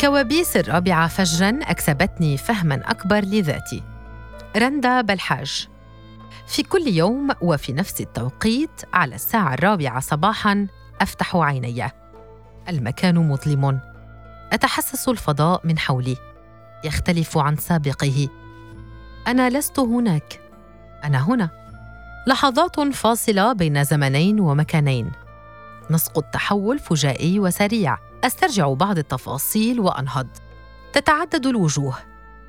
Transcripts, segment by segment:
كوابيس الرابعة فجرا أكسبتني فهما أكبر لذاتي. رندا بلحاج. في كل يوم وفي نفس التوقيت على الساعة الرابعة صباحا أفتح عيني. المكان مظلم. أتحسس الفضاء من حولي. يختلف عن سابقه. أنا لست هناك. أنا هنا. لحظات فاصلة بين زمنين ومكانين. نسق التحول فجائي وسريع. أسترجع بعض التفاصيل وأنهض. تتعدد الوجوه.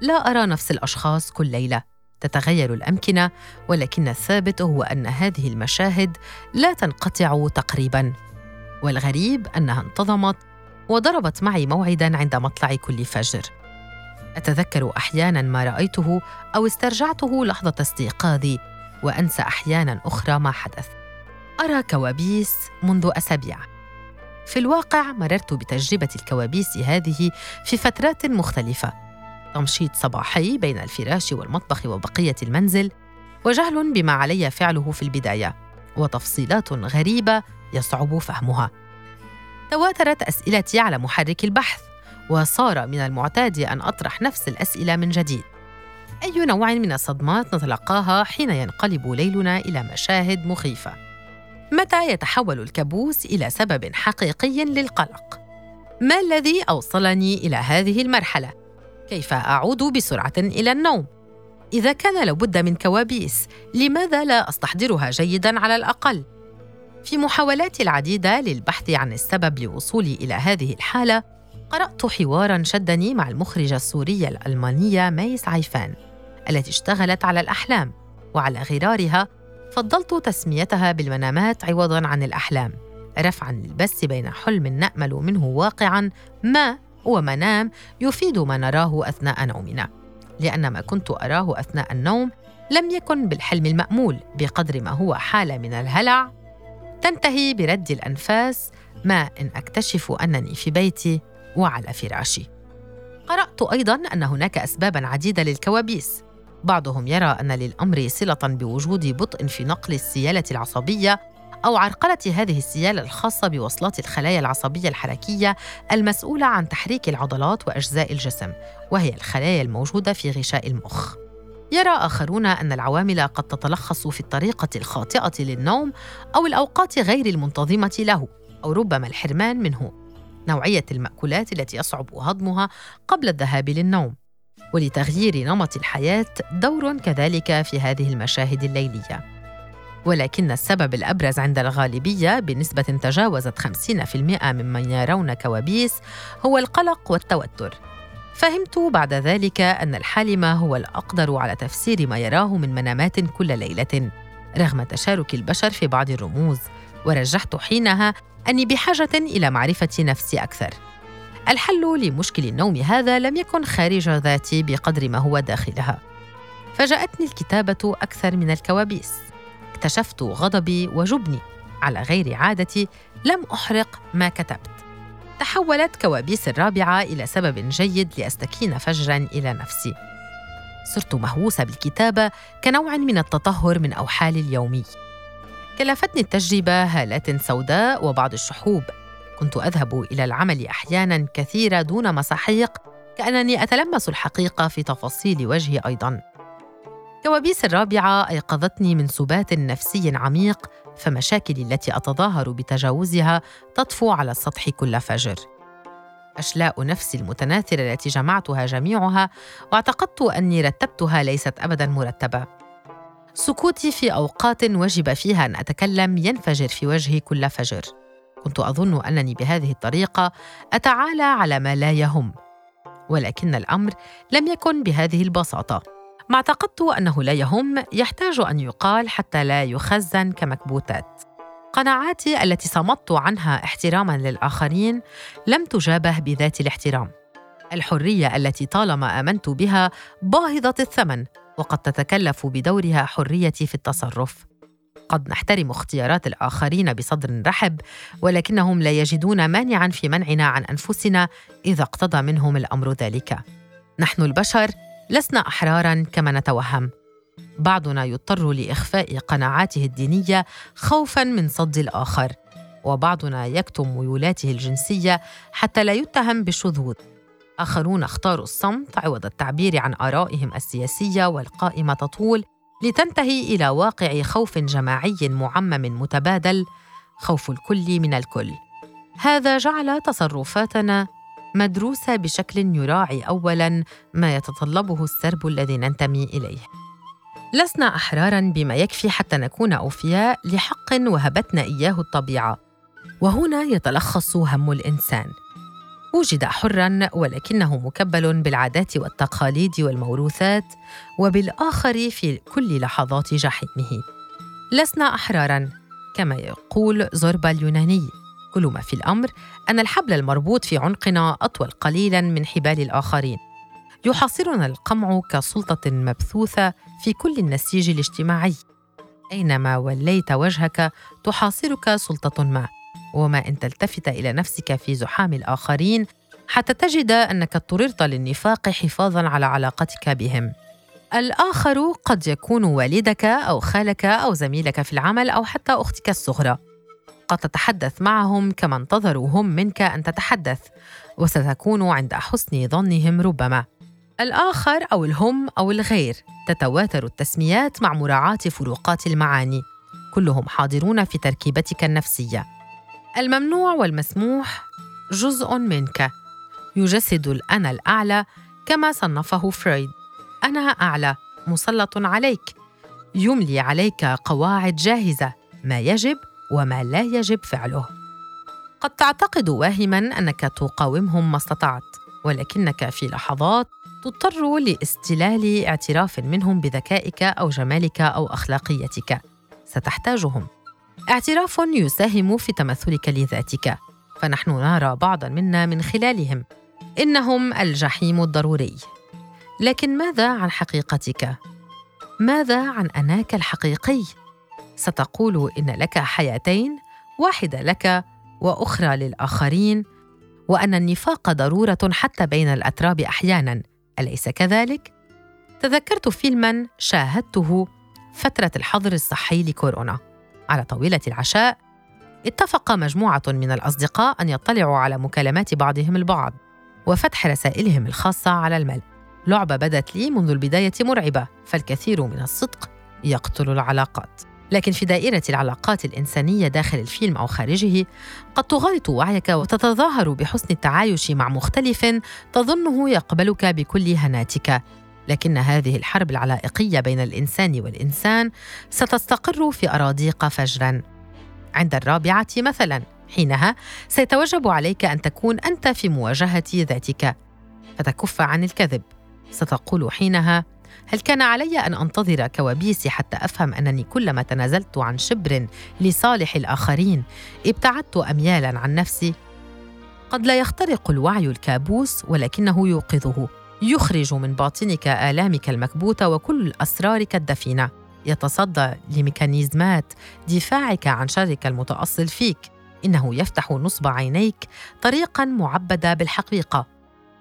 لا أرى نفس الأشخاص كل ليلة. تتغير الأمكنة ولكن الثابت هو أن هذه المشاهد لا تنقطع تقريبا. والغريب أنها انتظمت وضربت معي موعدا عند مطلع كل فجر. أتذكر أحيانا ما رأيته أو استرجعته لحظة استيقاظي وأنسى أحيانا أخرى ما حدث. أرى كوابيس منذ أسابيع. في الواقع مررت بتجربة الكوابيس هذه في فترات مختلفة. تمشيط صباحي بين الفراش والمطبخ وبقية المنزل وجهل بما علي فعله في البداية وتفصيلات غريبة يصعب فهمها. تواترت أسئلتي على محرك البحث وصار من المعتاد أن أطرح نفس الأسئلة من جديد. أي نوع من الصدمات نتلقاها حين ينقلب ليلنا إلى مشاهد مخيفة؟ متى يتحول الكابوس إلى سبب حقيقي للقلق؟ ما الذي أوصلني إلى هذه المرحلة؟ كيف أعود بسرعة إلى النوم؟ إذا كان لابد من كوابيس لماذا لا أستحضرها جيدا على الأقل؟ في محاولاتي العديدة للبحث عن السبب لوصولي إلى هذه الحالة قرأت حوارا شدني مع المخرجة السورية الألمانية ميس عيفان التي اشتغلت على الأحلام وعلى غرارها فضلت تسميتها بالمنامات عوضا عن الأحلام رفعا للبث بين حلم نأمل منه واقعا ما ومنام يفيد ما نراه أثناء نومنا. لأن ما كنت أراه أثناء النوم لم يكن بالحلم المأمول بقدر ما هو حالة من الهلع. تنتهي برد الأنفاس ما إن أكتشف أنني في بيتي وعلى فراشي. قرأت أيضا أن هناك أسبابا عديدة للكوابيس. بعضهم يرى أن للأمر صلة بوجود بطء في نقل السيالة العصبية أو عرقلة هذه السيالة الخاصة بوصلات الخلايا العصبية الحركية المسؤولة عن تحريك العضلات وأجزاء الجسم، وهي الخلايا الموجودة في غشاء المخ. يرى آخرون أن العوامل قد تتلخص في الطريقة الخاطئة للنوم أو الأوقات غير المنتظمة له، أو ربما الحرمان منه. نوعية المأكولات التي يصعب هضمها قبل الذهاب للنوم، ولتغيير نمط الحياة دور كذلك في هذه المشاهد الليلية. ولكن السبب الأبرز عند الغالبية بنسبة تجاوزت 50% ممن يرون كوابيس هو القلق والتوتر. فهمت بعد ذلك أن الحالم هو الأقدر على تفسير ما يراه من منامات كل ليلة رغم تشارك البشر في بعض الرموز. ورجحت حينها أني بحاجة إلى معرفة نفسي أكثر. الحل لمشكل النوم هذا لم يكن خارج ذاتي بقدر ما هو داخلها. فجاءتني الكتابة أكثر من الكوابيس. اكتشفت غضبي وجبني. على غير عادتي لم أحرق ما كتبت. تحولت كوابيس الرابعة إلى سبب جيد لأستكين فجرا إلى نفسي. صرت مهووسة بالكتابة كنوع من التطهر من أوحالي اليومي. كلفتني التجربة هالات سوداء وبعض الشحوب. كنت أذهب إلى العمل أحيانا كثيرة دون مساحيق كأنني أتلمس الحقيقة في تفاصيل وجهي أيضا. كوابيس الرابعه أيقظتني من سبات نفسي عميق فمشاكلي التي أتظاهر بتجاوزها تطفو على السطح كل فجر. أشلاء نفسي المتناثرة التي جمعتها جميعها واعتقدت أني رتبتها ليست ابدا مرتبة. سكوتي في أوقات وجب فيها أن أتكلم ينفجر في وجهي كل فجر. كنت أظن أنني بهذه الطريقة أتعالى على ما لا يهم ولكن الأمر لم يكن بهذه البساطة. ما اعتقدت أنه لا يهم يحتاج أن يقال حتى لا يخزن كمكبوتات. قناعاتي التي صمت عنها احتراما للآخرين لم تجابه بذات الاحترام. الحرية التي طالما آمنت بها باهظة الثمن وقد تتكلف بدورها حريتي في التصرف. قد نحترم اختيارات الآخرين بصدر رحب ولكنهم لا يجدون مانعا في منعنا عن أنفسنا إذا اقتضى منهم الأمر ذلك. نحن البشر لسنا أحرارا كما نتوهم. بعضنا يضطر لإخفاء قناعاته الدينية خوفا من صد الآخر وبعضنا يكتم ميولاته الجنسية حتى لا يتهم بالشذوذ آخرون اختاروا الصمت عوض التعبير عن آرائهم السياسية والقائمة تطول لتنتهي إلى واقع خوف جماعي معمم متبادل خوف الكل من الكل. هذا جعل تصرفاتنا مدروسة بشكل يراعي اولا ما يتطلبه السرب الذي ننتمي إليه. لسنا أحرارا بما يكفي حتى نكون أوفياء لحق وهبتنا إياه الطبيعة. وهنا يتلخص هم الإنسان. وجد حرا ولكنه مكبل بالعادات والتقاليد والموروثات وبالآخر في كل لحظات جحيمه. لسنا أحرارا كما يقول زوربا اليوناني. كل ما في الأمر أن الحبل المربوط في عنقنا أطول قليلا من حبال الآخرين. يحاصرنا القمع كسلطة مبثوثة في كل النسيج الاجتماعي. أينما وليت وجهك تحاصرك سلطة ما. وما إن تلتفت إلى نفسك في زحام الآخرين حتى تجد أنك اضطررت للنفاق حفاظا على علاقتك بهم. الآخر قد يكون والدك أو خالك أو زميلك في العمل أو حتى أختك الصغرى. قد تتحدث معهم كما انتظروا هم منك أن تتحدث وستكون عند حسن ظنهم ربما. الآخر أو الهم أو الغير تتواتر التسميات مع مراعاة فروقات المعاني. كلهم حاضرون في تركيبتك النفسية. الممنوع والمسموح جزء منك. يجسد الانا الأعلى كما صنفه فرويد. أنا أعلى مسلط عليك. يملي عليك قواعد جاهزة ما يجب وما لا يجب فعله. قد تعتقد واهما أنك تقاومهم ما استطعت ولكنك في لحظات تضطر لاستلال اعتراف منهم بذكائك أو جمالك أو أخلاقيتك. ستحتاجهم. اعتراف يساهم في تمثلك لذاتك. فنحن نرى بعضا منا من خلالهم. إنهم الجحيم الضروري. لكن ماذا عن حقيقتك؟ ماذا عن أناك الحقيقي؟ ستقول إن لك حياتين واحدة لك وأخرى للآخرين وأن النفاق ضرورة حتى بين الأتراب أحيانا. أليس كذلك؟ تذكرت فيلما شاهدته فترة الحظر الصحي لكورونا. على طاولة العشاء اتفق مجموعة من الأصدقاء أن يطلعوا على مكالمات بعضهم البعض وفتح رسائلهم الخاصة على الملء لعبة بدت لي منذ البداية مرعبة فالكثير من الصدق يقتل العلاقات. لكن في دائرة العلاقات الإنسانية داخل الفيلم أو خارجه قد تغالط وعيك وتتظاهر بحسن التعايش مع مختلف تظنه يقبلك بكل هناتك. لكن هذه الحرب العلائقية بين الإنسان والإنسان ستستقر في أراضيق فجرا. عند الرابعة مثلا حينها سيتوجب عليك أن تكون أنت في مواجهة ذاتك. فتكف عن الكذب. ستقول حينها هل كان علي أن أنتظر كوابيسي حتى أفهم أنني كلما تنازلت عن شبر لصالح الآخرين ابتعدت اميالا عن نفسي؟ قد لا يخترق الوعي الكابوس ولكنه يوقظه. يخرج من باطنك آلامك المكبوتة وكل أسرارك الدفينة. يتصدى لميكانيزمات دفاعك عن شرك المتأصل فيك. إنه يفتح نصب عينيك طريقا معبدة بالحقيقة.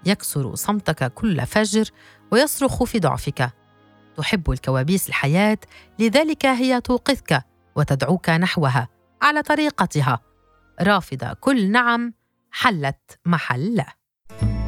يكسر صمتك كل فجر ويصرخ في ضعفك. تحب الكوابيس الحياة لذلك هي توقظك وتدعوك نحوها على طريقتها. رافضة كل نعم حلت محل. لا